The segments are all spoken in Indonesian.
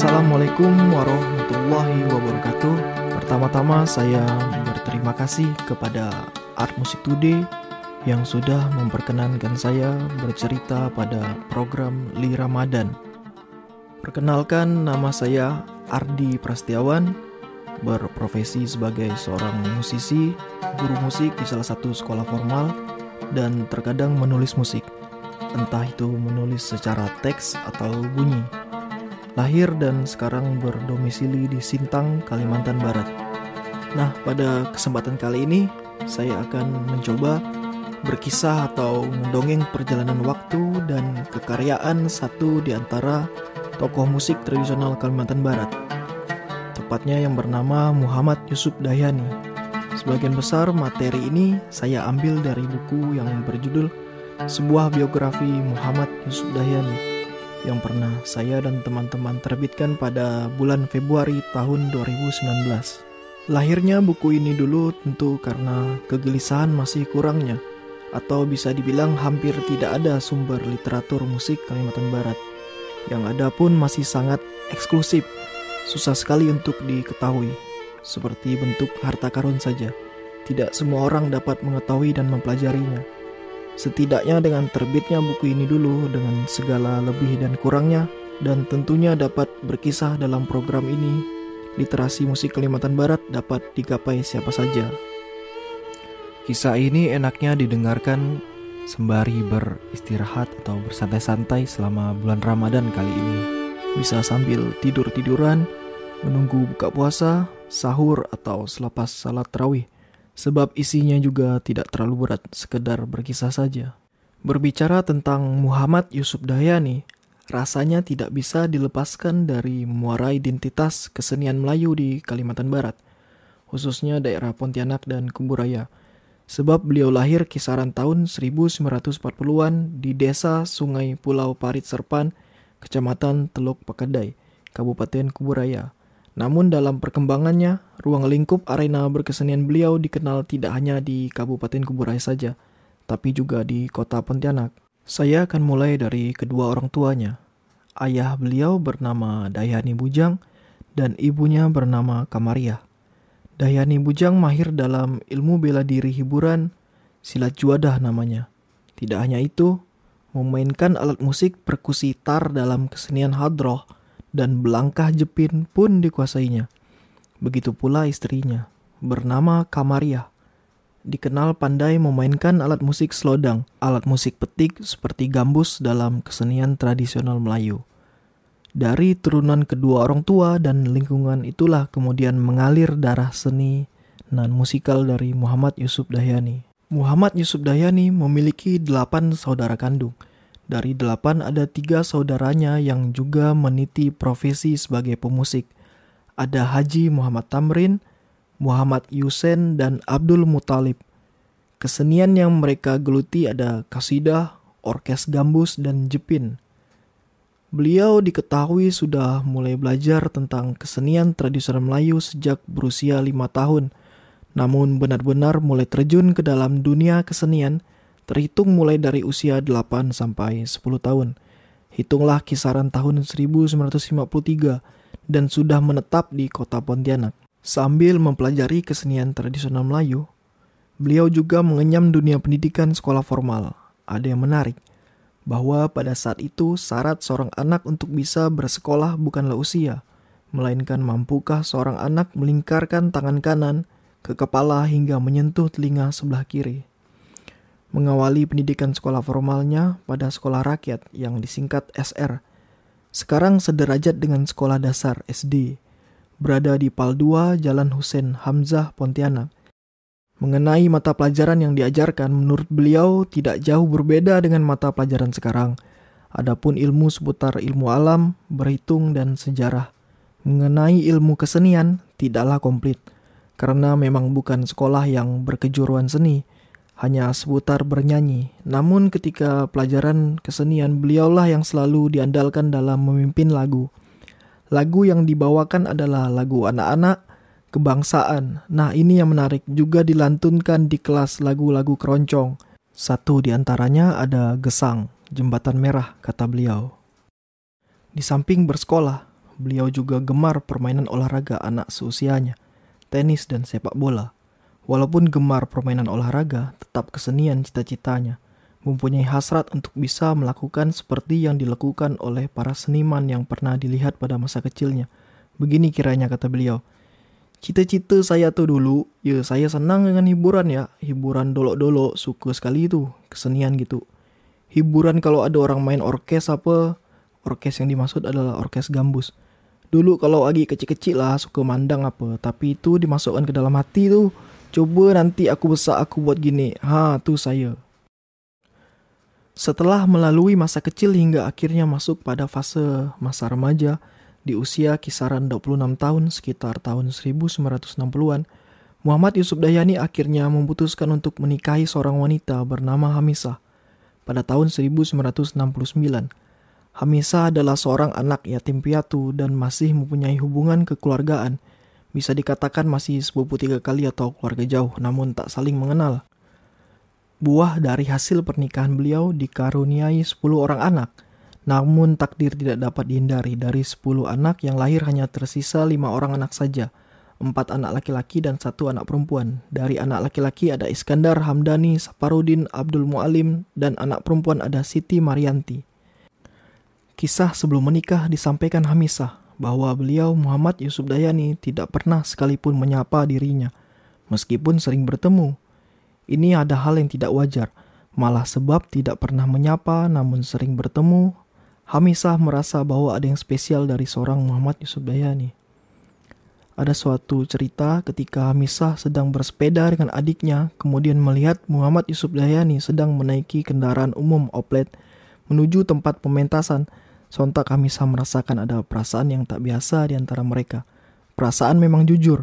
Assalamualaikum warahmatullahi wabarakatuh. Pertama-tama saya berterima kasih kepada Art Music Today yang sudah memperkenankan saya bercerita pada program Li Ramadan. Perkenalkan nama saya Ardi Prastiawan, berprofesi sebagai seorang musisi, guru musik di salah satu sekolah formal, dan terkadang menulis musik, entah itu menulis secara teks atau bunyi. Lahir dan sekarang berdomisili di Sintang, Kalimantan Barat. Nah, pada kesempatan kali ini saya akan mencoba berkisah atau mendongeng perjalanan waktu dan kekaryaan satu di antara tokoh musik tradisional Kalimantan Barat. Tepatnya yang bernama Muhammad Yusuf Dahyani. Sebagian besar materi ini saya ambil dari buku yang berjudul Sebuah Biografi Muhammad Yusuf Dahyani yang pernah saya dan teman-teman terbitkan pada bulan Februari tahun 2019. Lahirnya buku ini dulu tentu karena kegelisahan masih kurangnya atau bisa dibilang hampir tidak ada sumber literatur musik Kalimantan Barat. Yang ada pun masih sangat eksklusif, susah sekali untuk diketahui, seperti bentuk harta karun saja. Tidak semua orang dapat mengetahui dan mempelajarinya. Setidaknya dengan terbitnya buku ini dulu dengan segala lebih dan kurangnya dan tentunya dapat berkisah dalam program ini, literasi musik Kalimantan Barat dapat digapai siapa saja. Kisah ini enaknya didengarkan sembari beristirahat atau bersantai-santai selama bulan Ramadan kali ini. Bisa sambil tidur-tiduran, menunggu buka puasa, sahur atau selepas salat tarawih sebab isinya juga tidak terlalu berat, sekedar berkisah saja. Berbicara tentang Muhammad Yusuf Dayani, rasanya tidak bisa dilepaskan dari muara identitas kesenian Melayu di Kalimantan Barat, khususnya daerah Pontianak dan Kuburaya. Sebab beliau lahir kisaran tahun 1940-an di desa Sungai Pulau Parit Serpan, Kecamatan Teluk Pakadai, Kabupaten Kuburaya. Namun dalam perkembangannya, ruang lingkup arena berkesenian beliau dikenal tidak hanya di Kabupaten Kuburai saja, tapi juga di kota Pontianak. Saya akan mulai dari kedua orang tuanya. Ayah beliau bernama Dayani Bujang dan ibunya bernama Kamaria. Dayani Bujang mahir dalam ilmu bela diri hiburan, silat juadah namanya. Tidak hanya itu, memainkan alat musik perkusi tar dalam kesenian hadroh, dan belangkah jepin pun dikuasainya. Begitu pula istrinya, bernama Kamaria. Dikenal pandai memainkan alat musik slodang, alat musik petik seperti gambus dalam kesenian tradisional Melayu. Dari turunan kedua orang tua dan lingkungan itulah kemudian mengalir darah seni dan musikal dari Muhammad Yusuf Dahyani. Muhammad Yusuf Dahyani memiliki delapan saudara kandung – dari delapan ada tiga saudaranya yang juga meniti profesi sebagai pemusik. Ada Haji Muhammad Tamrin, Muhammad Yusen, dan Abdul Mutalib. Kesenian yang mereka geluti ada kasidah, orkes gambus, dan jepin. Beliau diketahui sudah mulai belajar tentang kesenian tradisional Melayu sejak berusia lima tahun, namun benar-benar mulai terjun ke dalam dunia kesenian terhitung mulai dari usia 8 sampai 10 tahun. Hitunglah kisaran tahun 1953 dan sudah menetap di kota Pontianak. Sambil mempelajari kesenian tradisional Melayu, beliau juga mengenyam dunia pendidikan sekolah formal. Ada yang menarik, bahwa pada saat itu syarat seorang anak untuk bisa bersekolah bukanlah usia, melainkan mampukah seorang anak melingkarkan tangan kanan ke kepala hingga menyentuh telinga sebelah kiri mengawali pendidikan sekolah formalnya pada sekolah rakyat yang disingkat SR. Sekarang sederajat dengan sekolah dasar SD, berada di Pal 2 Jalan Husein Hamzah Pontianak. Mengenai mata pelajaran yang diajarkan, menurut beliau tidak jauh berbeda dengan mata pelajaran sekarang. Adapun ilmu seputar ilmu alam, berhitung, dan sejarah. Mengenai ilmu kesenian, tidaklah komplit, karena memang bukan sekolah yang berkejuruan seni, hanya seputar bernyanyi. Namun ketika pelajaran kesenian, beliaulah yang selalu diandalkan dalam memimpin lagu. Lagu yang dibawakan adalah lagu anak-anak, kebangsaan. Nah ini yang menarik juga dilantunkan di kelas lagu-lagu keroncong. Satu di antaranya ada Gesang, Jembatan Merah, kata beliau. Di samping bersekolah, beliau juga gemar permainan olahraga anak seusianya, tenis dan sepak bola. Walaupun gemar permainan olahraga, tetap kesenian cita-citanya. Mempunyai hasrat untuk bisa melakukan seperti yang dilakukan oleh para seniman yang pernah dilihat pada masa kecilnya. Begini kiranya kata beliau, Cita-cita saya tuh dulu, ya saya senang dengan hiburan ya. Hiburan dolok-dolok, suka sekali itu, kesenian gitu. Hiburan kalau ada orang main orkes apa, orkes yang dimaksud adalah orkes gambus. Dulu kalau lagi kecil-kecil lah suka mandang apa, tapi itu dimasukkan ke dalam hati tuh. Coba nanti aku besar aku buat gini. Ha, tuh saya. Setelah melalui masa kecil hingga akhirnya masuk pada fase masa remaja, di usia kisaran 26 tahun sekitar tahun 1960-an, Muhammad Yusuf Dayani akhirnya memutuskan untuk menikahi seorang wanita bernama Hamisah pada tahun 1969. Hamisah adalah seorang anak yatim piatu dan masih mempunyai hubungan kekeluargaan. Bisa dikatakan masih sepupu tiga kali atau keluarga jauh, namun tak saling mengenal. Buah dari hasil pernikahan beliau dikaruniai 10 orang anak – namun takdir tidak dapat dihindari dari 10 anak yang lahir hanya tersisa lima orang anak saja. Empat anak laki-laki dan satu anak perempuan. Dari anak laki-laki ada Iskandar, Hamdani, Saparudin, Abdul Mualim, dan anak perempuan ada Siti Marianti. Kisah sebelum menikah disampaikan Hamisah bahwa beliau Muhammad Yusuf Dayani tidak pernah sekalipun menyapa dirinya, meskipun sering bertemu. Ini ada hal yang tidak wajar, malah sebab tidak pernah menyapa namun sering bertemu Hamisah merasa bahwa ada yang spesial dari seorang Muhammad Yusuf Dayani. Ada suatu cerita ketika Hamisah sedang bersepeda dengan adiknya, kemudian melihat Muhammad Yusuf Dayani sedang menaiki kendaraan umum oplet menuju tempat pementasan. Sontak Hamisah merasakan ada perasaan yang tak biasa di antara mereka. Perasaan memang jujur.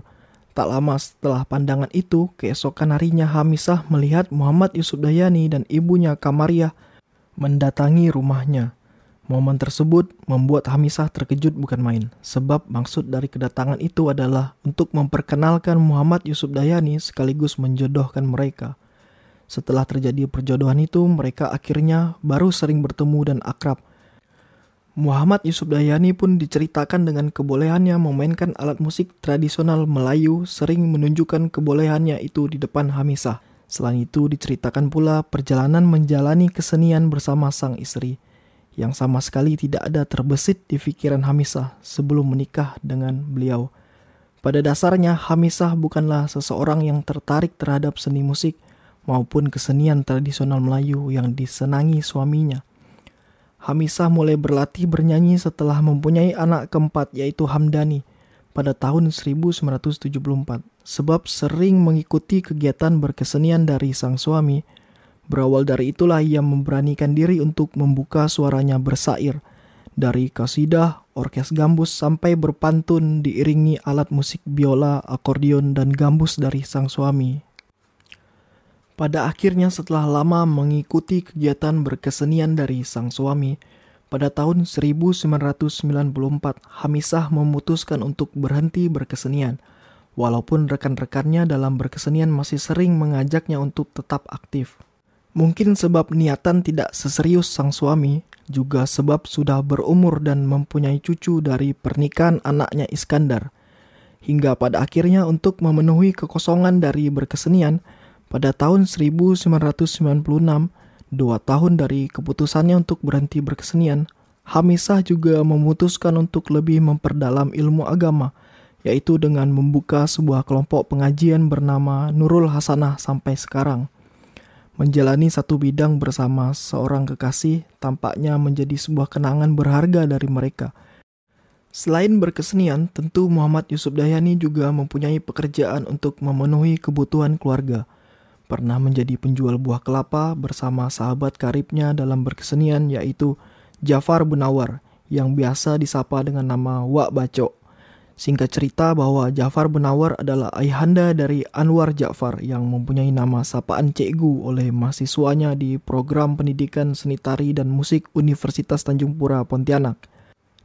Tak lama setelah pandangan itu, keesokan harinya Hamisah melihat Muhammad Yusuf Dayani dan ibunya Kamaria mendatangi rumahnya. Momen tersebut membuat Hamisah terkejut bukan main, sebab maksud dari kedatangan itu adalah untuk memperkenalkan Muhammad Yusuf Dayani sekaligus menjodohkan mereka. Setelah terjadi perjodohan itu, mereka akhirnya baru sering bertemu dan akrab. Muhammad Yusuf Dayani pun diceritakan dengan kebolehannya memainkan alat musik tradisional Melayu sering menunjukkan kebolehannya itu di depan Hamisah. Selain itu diceritakan pula perjalanan menjalani kesenian bersama sang istri yang sama sekali tidak ada terbesit di pikiran Hamisah sebelum menikah dengan beliau. Pada dasarnya, Hamisah bukanlah seseorang yang tertarik terhadap seni musik maupun kesenian tradisional Melayu yang disenangi suaminya. Hamisah mulai berlatih bernyanyi setelah mempunyai anak keempat yaitu Hamdani pada tahun 1974 sebab sering mengikuti kegiatan berkesenian dari sang suami Berawal dari itulah ia memberanikan diri untuk membuka suaranya bersair. Dari kasidah, orkes gambus sampai berpantun diiringi alat musik biola, akordeon, dan gambus dari sang suami. Pada akhirnya setelah lama mengikuti kegiatan berkesenian dari sang suami, pada tahun 1994 Hamisah memutuskan untuk berhenti berkesenian. Walaupun rekan-rekannya dalam berkesenian masih sering mengajaknya untuk tetap aktif. Mungkin sebab niatan tidak seserius sang suami, juga sebab sudah berumur dan mempunyai cucu dari pernikahan anaknya Iskandar. Hingga pada akhirnya untuk memenuhi kekosongan dari berkesenian, pada tahun 1996, dua tahun dari keputusannya untuk berhenti berkesenian, Hamisah juga memutuskan untuk lebih memperdalam ilmu agama, yaitu dengan membuka sebuah kelompok pengajian bernama Nurul Hasanah sampai sekarang. Menjalani satu bidang bersama seorang kekasih tampaknya menjadi sebuah kenangan berharga dari mereka. Selain berkesenian, tentu Muhammad Yusuf Dayani juga mempunyai pekerjaan untuk memenuhi kebutuhan keluarga. Pernah menjadi penjual buah kelapa bersama sahabat karibnya dalam berkesenian yaitu Jafar Bunawar yang biasa disapa dengan nama Wak Bacok. Singkat cerita bahwa Jafar Benawar adalah ayahanda dari Anwar Jafar yang mempunyai nama sapaan cikgu oleh mahasiswanya di program pendidikan seni tari dan musik Universitas Tanjung Pura Pontianak.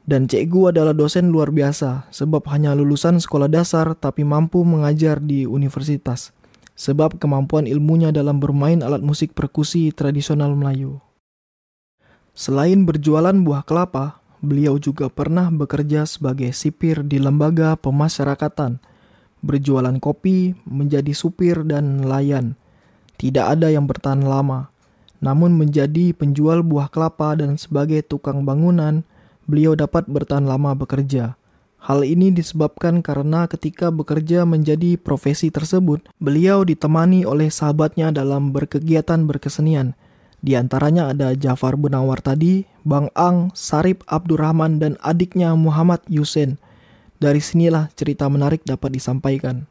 Dan cikgu adalah dosen luar biasa sebab hanya lulusan sekolah dasar tapi mampu mengajar di universitas. Sebab kemampuan ilmunya dalam bermain alat musik perkusi tradisional Melayu. Selain berjualan buah kelapa, beliau juga pernah bekerja sebagai sipir di lembaga pemasyarakatan, berjualan kopi, menjadi supir dan nelayan. Tidak ada yang bertahan lama. Namun menjadi penjual buah kelapa dan sebagai tukang bangunan, beliau dapat bertahan lama bekerja. Hal ini disebabkan karena ketika bekerja menjadi profesi tersebut, beliau ditemani oleh sahabatnya dalam berkegiatan berkesenian. Di antaranya ada Jafar Bunawar tadi, Bang Ang, Sarip Abdurrahman, dan adiknya Muhammad Yusen. Dari sinilah cerita menarik dapat disampaikan.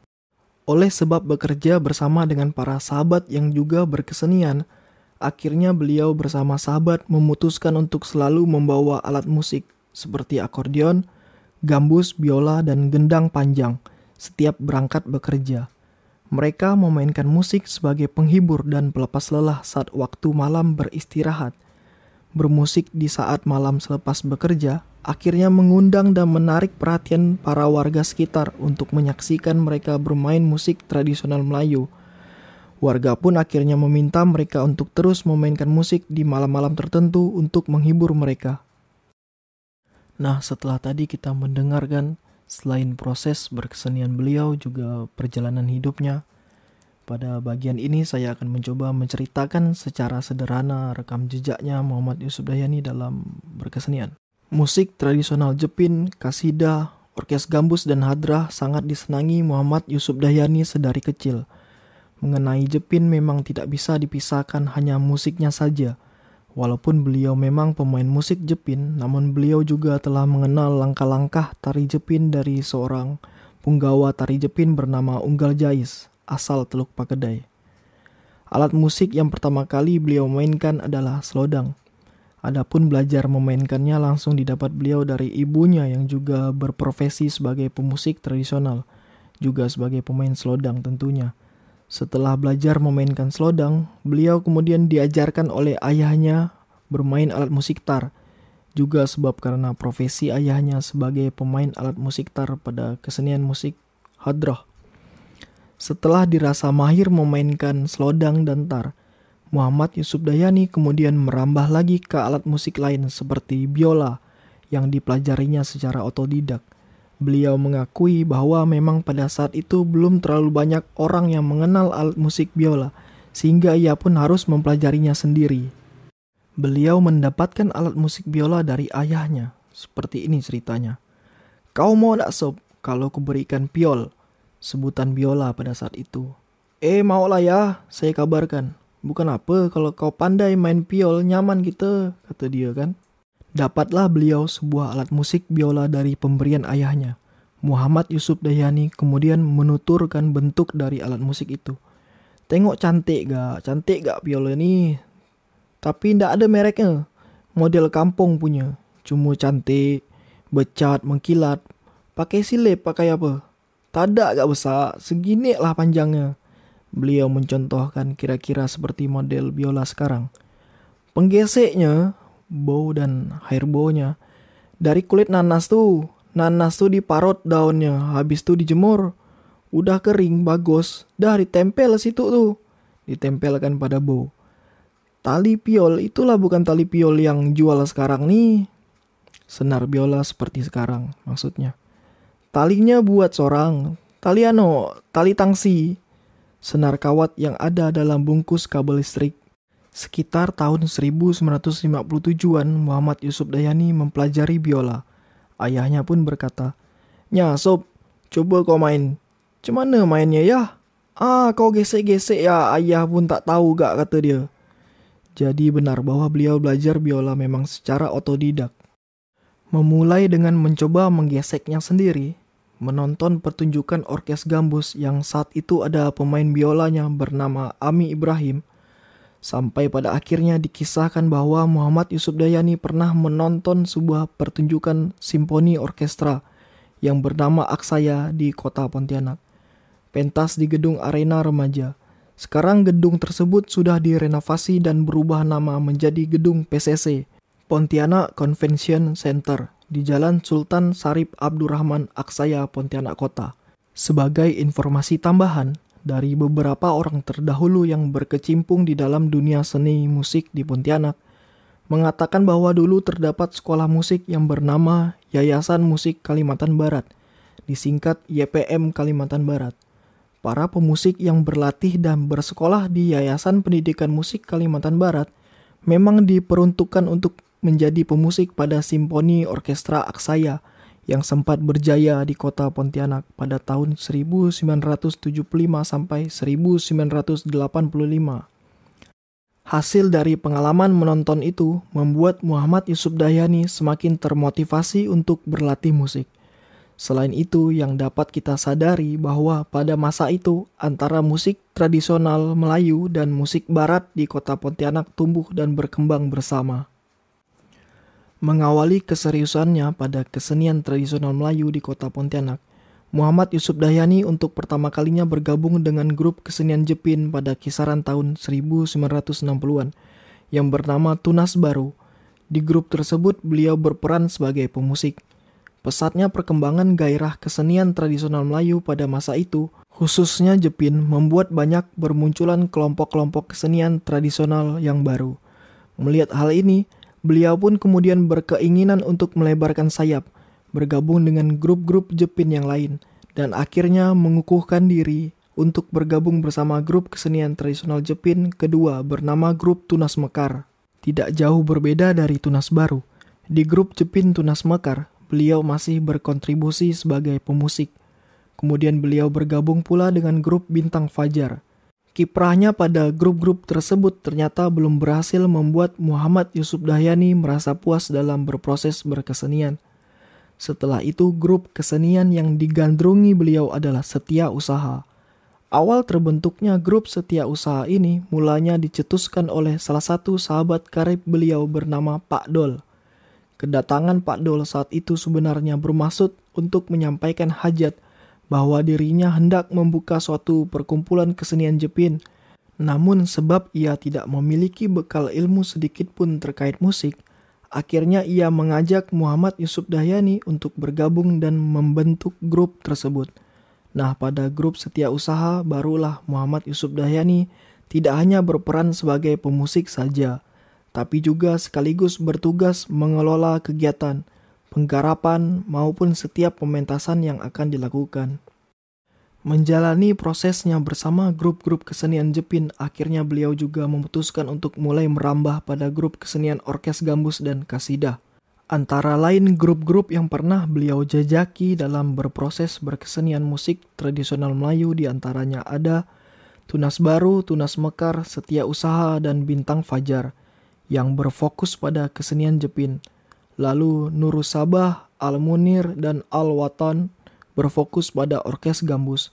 Oleh sebab bekerja bersama dengan para sahabat yang juga berkesenian, akhirnya beliau bersama sahabat memutuskan untuk selalu membawa alat musik seperti akordeon, gambus, biola, dan gendang panjang setiap berangkat bekerja. Mereka memainkan musik sebagai penghibur dan pelepas lelah saat waktu malam beristirahat. Bermusik di saat malam selepas bekerja akhirnya mengundang dan menarik perhatian para warga sekitar untuk menyaksikan mereka bermain musik tradisional Melayu. Warga pun akhirnya meminta mereka untuk terus memainkan musik di malam-malam tertentu untuk menghibur mereka. Nah, setelah tadi kita mendengarkan selain proses berkesenian beliau juga perjalanan hidupnya. Pada bagian ini saya akan mencoba menceritakan secara sederhana rekam jejaknya Muhammad Yusuf Dayani dalam berkesenian. Musik tradisional Jepin, kasida, orkes gambus dan hadrah sangat disenangi Muhammad Yusuf Dayani sedari kecil. Mengenai Jepin memang tidak bisa dipisahkan hanya musiknya saja – Walaupun beliau memang pemain musik Jepin, namun beliau juga telah mengenal langkah-langkah tari Jepin dari seorang punggawa tari Jepin bernama Unggal Jais, asal Teluk Pakedai. Alat musik yang pertama kali beliau mainkan adalah selodang. Adapun belajar memainkannya langsung didapat beliau dari ibunya yang juga berprofesi sebagai pemusik tradisional, juga sebagai pemain selodang tentunya. Setelah belajar memainkan selodang, beliau kemudian diajarkan oleh ayahnya bermain alat musik tar. Juga sebab karena profesi ayahnya sebagai pemain alat musik tar pada kesenian musik hadroh. Setelah dirasa mahir memainkan selodang dan tar, Muhammad Yusuf Dayani kemudian merambah lagi ke alat musik lain seperti biola yang dipelajarinya secara otodidak. Beliau mengakui bahwa memang pada saat itu belum terlalu banyak orang yang mengenal alat musik biola, sehingga ia pun harus mempelajarinya sendiri. Beliau mendapatkan alat musik biola dari ayahnya. Seperti ini ceritanya. Kau mau tak sob kalau kuberikan piol? Sebutan biola pada saat itu. Eh maulah ya, saya kabarkan. Bukan apa kalau kau pandai main piol nyaman kita, kata dia kan. Dapatlah beliau sebuah alat musik biola dari pemberian ayahnya. Muhammad Yusuf Dayani kemudian menuturkan bentuk dari alat musik itu. Tengok cantik gak? Cantik gak biola ini? Tapi ndak ada mereknya. Model kampung punya. Cuma cantik, becat, mengkilat. Pakai silip, pakai apa? Tadak gak besar, segini lah panjangnya. Beliau mencontohkan kira-kira seperti model biola sekarang. Penggeseknya bow dan hair bownya dari kulit nanas tuh nanas tuh diparut daunnya habis tuh dijemur. Udah kering bagus. Dah ditempel situ tuh. Ditempelkan pada bow tali piol itulah bukan tali piol yang jual sekarang nih. Senar biola seperti sekarang maksudnya. Talinya buat seorang tali ano tali tangsi. Senar kawat yang ada dalam bungkus kabel listrik Sekitar tahun 1957-an Muhammad Yusuf Dayani mempelajari biola. Ayahnya pun berkata, Nya sob, coba kau main. Cemana mainnya ya? Ah, kau gesek-gesek ya, ayah pun tak tahu gak kata dia. Jadi benar bahwa beliau belajar biola memang secara otodidak. Memulai dengan mencoba menggeseknya sendiri, menonton pertunjukan orkes gambus yang saat itu ada pemain biolanya bernama Ami Ibrahim – Sampai pada akhirnya dikisahkan bahwa Muhammad Yusuf Dayani pernah menonton sebuah pertunjukan simfoni orkestra yang bernama Aksaya di kota Pontianak. Pentas di gedung arena remaja. Sekarang gedung tersebut sudah direnovasi dan berubah nama menjadi gedung PCC, Pontianak Convention Center, di Jalan Sultan Sarip Abdurrahman Aksaya, Pontianak Kota. Sebagai informasi tambahan, dari beberapa orang terdahulu yang berkecimpung di dalam dunia seni musik di Pontianak, mengatakan bahwa dulu terdapat sekolah musik yang bernama Yayasan Musik Kalimantan Barat, disingkat YPM Kalimantan Barat. Para pemusik yang berlatih dan bersekolah di Yayasan Pendidikan Musik Kalimantan Barat memang diperuntukkan untuk menjadi pemusik pada Simponi Orkestra Aksaya yang sempat berjaya di kota Pontianak pada tahun 1975 sampai 1985. Hasil dari pengalaman menonton itu membuat Muhammad Yusuf Dayani semakin termotivasi untuk berlatih musik. Selain itu, yang dapat kita sadari bahwa pada masa itu antara musik tradisional Melayu dan musik barat di kota Pontianak tumbuh dan berkembang bersama. Mengawali keseriusannya pada kesenian tradisional Melayu di kota Pontianak, Muhammad Yusuf Dahyani untuk pertama kalinya bergabung dengan grup kesenian Jepin pada kisaran tahun 1960-an yang bernama Tunas Baru. Di grup tersebut beliau berperan sebagai pemusik. Pesatnya perkembangan gairah kesenian tradisional Melayu pada masa itu, khususnya Jepin, membuat banyak bermunculan kelompok-kelompok kesenian tradisional yang baru. Melihat hal ini, beliau pun kemudian berkeinginan untuk melebarkan sayap – bergabung dengan grup-grup Jepin yang lain, dan akhirnya mengukuhkan diri untuk bergabung bersama grup kesenian tradisional Jepin kedua bernama Grup Tunas Mekar. Tidak jauh berbeda dari Tunas Baru, di grup Jepin Tunas Mekar, beliau masih berkontribusi sebagai pemusik. Kemudian beliau bergabung pula dengan grup Bintang Fajar. Kiprahnya pada grup-grup tersebut ternyata belum berhasil membuat Muhammad Yusuf Dahyani merasa puas dalam berproses berkesenian. Setelah itu grup kesenian yang digandrungi beliau adalah Setia Usaha. Awal terbentuknya grup Setia Usaha ini mulanya dicetuskan oleh salah satu sahabat karib beliau bernama Pak Dol. Kedatangan Pak Dol saat itu sebenarnya bermaksud untuk menyampaikan hajat bahwa dirinya hendak membuka suatu perkumpulan kesenian Jepin. Namun sebab ia tidak memiliki bekal ilmu sedikit pun terkait musik, Akhirnya ia mengajak Muhammad Yusuf Dahyani untuk bergabung dan membentuk grup tersebut. Nah, pada grup setia usaha barulah Muhammad Yusuf Dahyani tidak hanya berperan sebagai pemusik saja, tapi juga sekaligus bertugas mengelola kegiatan, penggarapan maupun setiap pementasan yang akan dilakukan. Menjalani prosesnya bersama grup-grup kesenian Jepin, akhirnya beliau juga memutuskan untuk mulai merambah pada grup kesenian Orkes Gambus dan Kasidah. Antara lain grup-grup yang pernah beliau jajaki dalam berproses berkesenian musik tradisional Melayu di antaranya ada Tunas Baru, Tunas Mekar, Setia Usaha, dan Bintang Fajar yang berfokus pada kesenian Jepin. Lalu Nurus Sabah, Al Munir, dan Al Watan berfokus pada orkes gambus.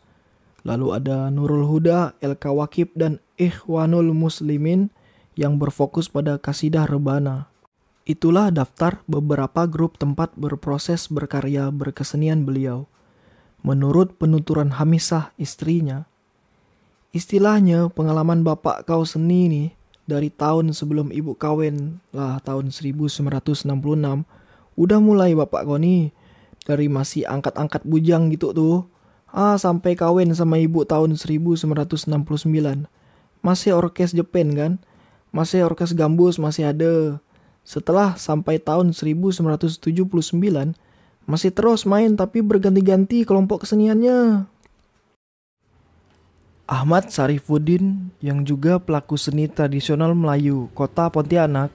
Lalu ada Nurul Huda, El Kawakib, dan Ikhwanul Muslimin yang berfokus pada kasidah rebana. Itulah daftar beberapa grup tempat berproses berkarya berkesenian beliau. Menurut penuturan Hamisah istrinya, istilahnya pengalaman bapak kau seni nih dari tahun sebelum ibu kawin lah tahun 1966 udah mulai bapak kau nih dari masih angkat-angkat bujang gitu tuh. Ah, sampai kawin sama ibu tahun 1969. Masih orkes Jepang kan? Masih orkes gambus masih ada. Setelah sampai tahun 1979, masih terus main tapi berganti-ganti kelompok keseniannya. Ahmad Sarifuddin yang juga pelaku seni tradisional Melayu kota Pontianak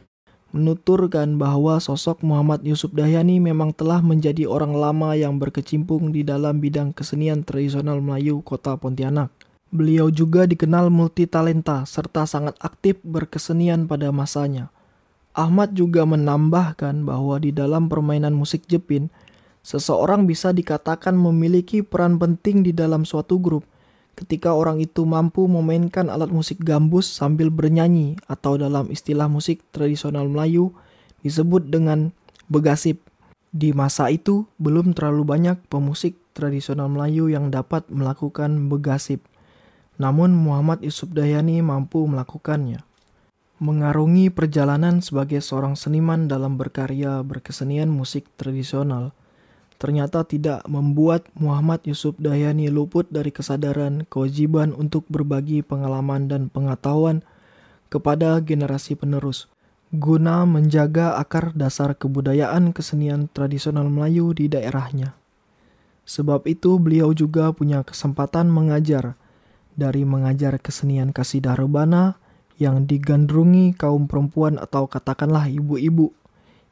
menuturkan bahwa sosok Muhammad Yusuf Dahyani memang telah menjadi orang lama yang berkecimpung di dalam bidang kesenian tradisional Melayu kota Pontianak. Beliau juga dikenal multitalenta serta sangat aktif berkesenian pada masanya. Ahmad juga menambahkan bahwa di dalam permainan musik Jepin, seseorang bisa dikatakan memiliki peran penting di dalam suatu grup ketika orang itu mampu memainkan alat musik gambus sambil bernyanyi atau dalam istilah musik tradisional Melayu disebut dengan begasip. Di masa itu belum terlalu banyak pemusik tradisional Melayu yang dapat melakukan begasip. Namun Muhammad Yusuf Dayani mampu melakukannya. Mengarungi perjalanan sebagai seorang seniman dalam berkarya berkesenian musik tradisional – ternyata tidak membuat Muhammad Yusuf Dahyani luput dari kesadaran kewajiban untuk berbagi pengalaman dan pengetahuan kepada generasi penerus. guna menjaga akar dasar kebudayaan kesenian tradisional Melayu di daerahnya. Sebab itu beliau juga punya kesempatan mengajar, dari mengajar kesenian kasidah rebana yang digandrungi kaum perempuan atau katakanlah ibu-ibu,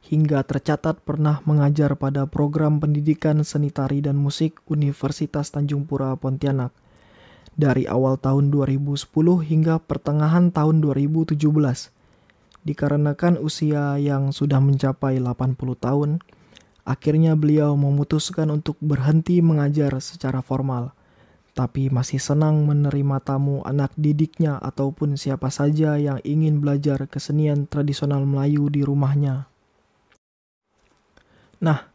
hingga tercatat pernah mengajar pada program pendidikan seni tari dan musik Universitas Tanjung Pura Pontianak dari awal tahun 2010 hingga pertengahan tahun 2017. Dikarenakan usia yang sudah mencapai 80 tahun, akhirnya beliau memutuskan untuk berhenti mengajar secara formal, tapi masih senang menerima tamu anak didiknya ataupun siapa saja yang ingin belajar kesenian tradisional Melayu di rumahnya. Nah,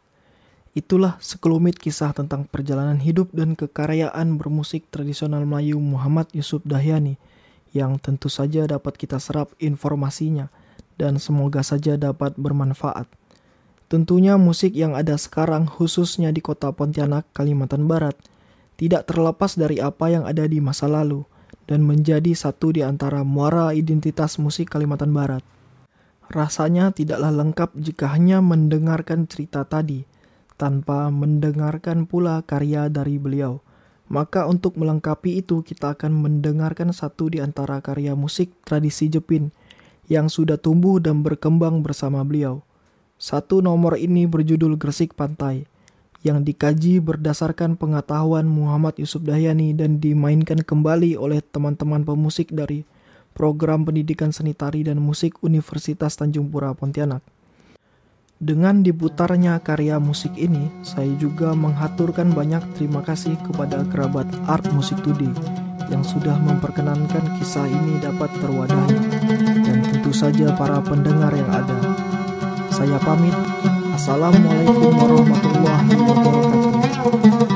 Itulah sekelumit kisah tentang perjalanan hidup dan kekaryaan bermusik tradisional Melayu Muhammad Yusuf Dahyani yang tentu saja dapat kita serap informasinya dan semoga saja dapat bermanfaat. Tentunya musik yang ada sekarang khususnya di kota Pontianak, Kalimantan Barat tidak terlepas dari apa yang ada di masa lalu dan menjadi satu di antara muara identitas musik Kalimantan Barat. Rasanya tidaklah lengkap jika hanya mendengarkan cerita tadi, tanpa mendengarkan pula karya dari beliau. Maka untuk melengkapi itu kita akan mendengarkan satu di antara karya musik tradisi Jepin yang sudah tumbuh dan berkembang bersama beliau. Satu nomor ini berjudul Gresik Pantai yang dikaji berdasarkan pengetahuan Muhammad Yusuf Dahyani dan dimainkan kembali oleh teman-teman pemusik dari program pendidikan seni tari dan musik Universitas Tanjung Pura Pontianak. Dengan diputarnya karya musik ini, saya juga menghaturkan banyak terima kasih kepada kerabat Art Music Today yang sudah memperkenankan kisah ini dapat terwadahi dan tentu saja para pendengar yang ada. Saya pamit. Assalamualaikum warahmatullahi wabarakatuh.